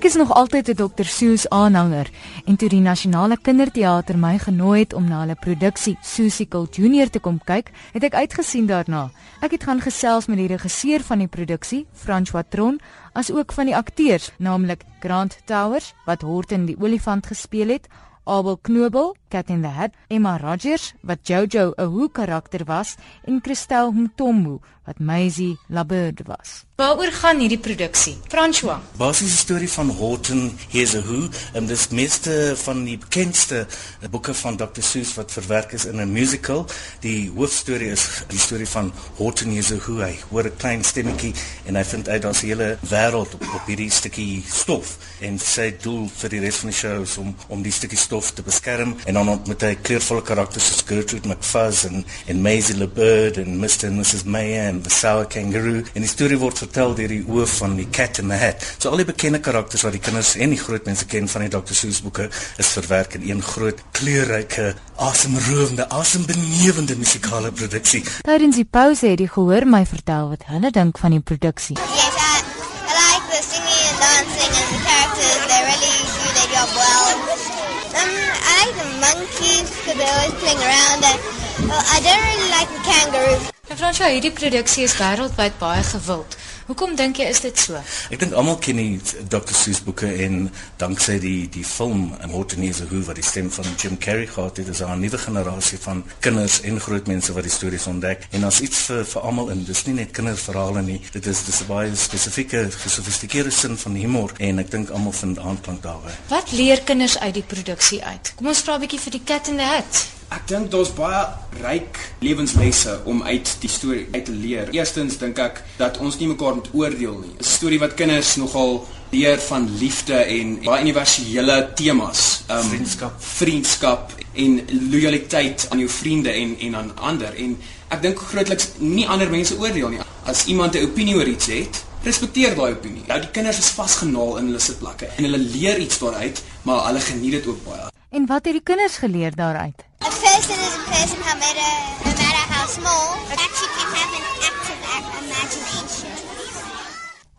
Ek is nog altyd 'n Dr. Seuss aanhanger en toe die Nasionale Kinderteater my genooi het om na hulle produksie Seussical Junior te kom kyk, het ek uitgesien daarna. Ek het gaan gesels met die regisseur van die produksie, François Tron, asook van die akteurs, naamlik Grant Towers wat Horton die olifant gespeel het, Abel Knobel, Cat in the Hat, Emma Rogers wat Jojo 'n hoe karakter was en Christel Mtombo wat Maisie Labird was. Waaroor gaan hierdie produksie? François. Basiese storie van Horton Here's a Who, en dis meeste van die bekendste boeke van Dr. Seuss wat verwerk is in 'n musical. Die hoofstorie is die storie van Horton Here's a Who. Hy hoor 'n klein stemmetjie en hy vind uit daar's 'n hele wêreld op, op hierdie stukkie stof en sy doel vir die res van die show is om om die stukkie stof te beskerm en dan ontmoet hy kleurvolle karakters soos Gertrude McFuzz en en Maisie LeBird en Mr and Mrs Mayer en the Sour Kangaroo en die storie word vertel deur die oë van die Cat in the Hat. So al die bekende karakters wat die kinders en die groot mense ken van die Dr Seuss boeke is verwerk in een groot kleurryke, asemrowende, asembenewende musikale produksie. Tydens die pouse het die gehoor my vertel wat hulle dink van die produksie. Yes, I, I like the singing and dancing and the characters. They really do their job well. Um, I like the monkeys because they're always playing around. And, well, I don't really like the kangaroo. En Fransja, hierdie produksie is wêreldwyd baie gewild. Hoekom dink jy is dit so? Ek dink almal ken die Dr. Seuss boeke en danksy die die film en Hortense Who wat die stem van Jim Carrey gehad het, is daar 'n nuwe generasie van kinders en groot mense wat die stories ontdek. En as iets vir vir almal in, dis nie net kinderverhale nie. Dit is dis 'n baie spesifieke, gesofistikeerde sin van humor en ek dink almal vind aanklank daarbey. Wat leer kinders uit die produksie uit? Kom ons vra 'n bietjie vir die Cat in the Hat. Ek dink daar's baie ryk lewenslesse om uit die storie uit te leer. Eerstens dink ek dat ons nie mekaar moet oordeel nie. 'n Storie wat kinders nogal leer van liefde en baie universele temas, um, vriendskap, vriendskap en lojaliteit aan jou vriende en en aan ander. En ek dink grootliks nie ander mense oordeel nie. As iemand 'n opinie oor iets het, respekteer daai opinie. Nou die kinders is vasgenaal in hulle sitplekke en hulle leer iets daaruit, maar hulle geniet dit ook baie. En wat het die kinders geleer daaruit? Person is a person no matter, no matter how small, but actually can have an active imagination.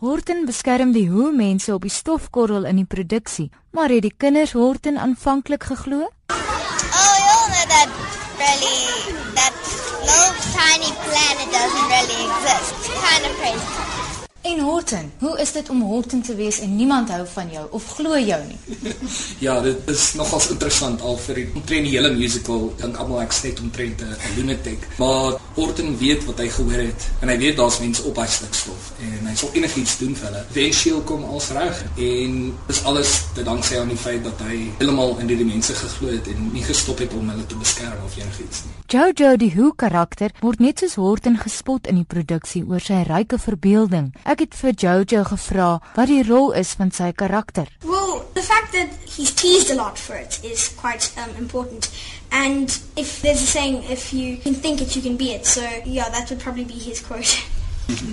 Horton beskerm die hoe mense op die stofkorrel in die produksie, maar het die kinders Horton aanvanklik geglo? Oh, you all know that really that little tiny planet doesn't really exist. En Horton, hoe is dit om Horton te wees en niemand hou van jou of glo jou nie? ja, dit is nogals interessant al vir die omtrent die hele musical, dink almal ek sê omtrent 'n lunatic. Maar Horton weet wat hy gehoor het en hy weet daar's mense op hy stikstof en hy sal enigiets doen vir hulle. Eventueel kom alles reg en dis alles te danksy aan die feit dat hy heeltemal in hierdie mense geglo het en nie gestop het om hulle te beskerm of enigiets nie. Jojo die Who karakter word net soos Horton gespot in die produksie oor sy ryke verbeelding. Ek het vir Jojo gevra wat die rol is van sy karakter. Well, the fact that he's teased a lot for it is quite um, important. And if there's a saying, if you can think it, you can be it. So, yeah, that would probably be his quote.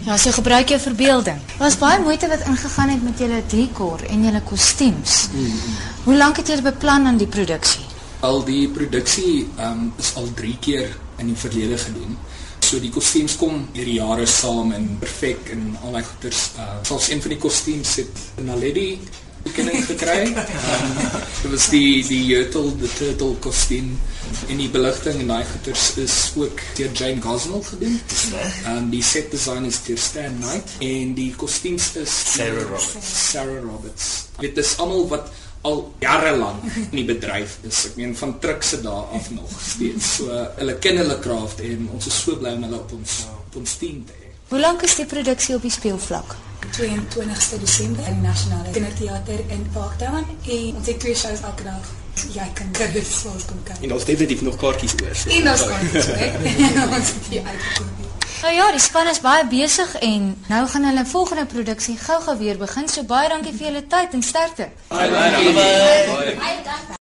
Ja, so gebruik jou verbeelding. Was baie moeite wat ingegaan het met julle dekor en julle kostuums. Mm -hmm. Hoe lank het julle beplan aan die produksie? Al die produksie um, is al 3 keer in die verlede gedoen. So die kostuums kom hierdie jare saam en perfek en al my goeders. Uh selfs een van die kostuums het Naledi kenning gekry. Um, dit was die die turtle the turtle kostuum en die beligting en daai goeders is ook deur Jane Gosnell gedoen. Um die set design is deur Stan Knight en die kostuums is Sarah Roberts. Sarah Roberts. Dit is almal wat al jare lank in die bedryf is. Ek meen van trukse daar af nog steeds. So hulle ken hulle kraft en ons is so bly om hulle op ons op ons team te hê. Hoe lank is die produksie op die speelvlak? 22ste Desember in die Nasionale Kinderteater in Parktown en ons het twee shows elke dag. Jy kan dit soos kom kyk. En ons definitief nog kaartjies oor. So en ons kaartjies, hè. Ons het hier uitgekom. Nou ja, die span is baie besig en nou gaan hulle volgende produksie gou-gou weer begin. So baie dankie vir julle tyd en sterkte. Bye, bye. bye. bye.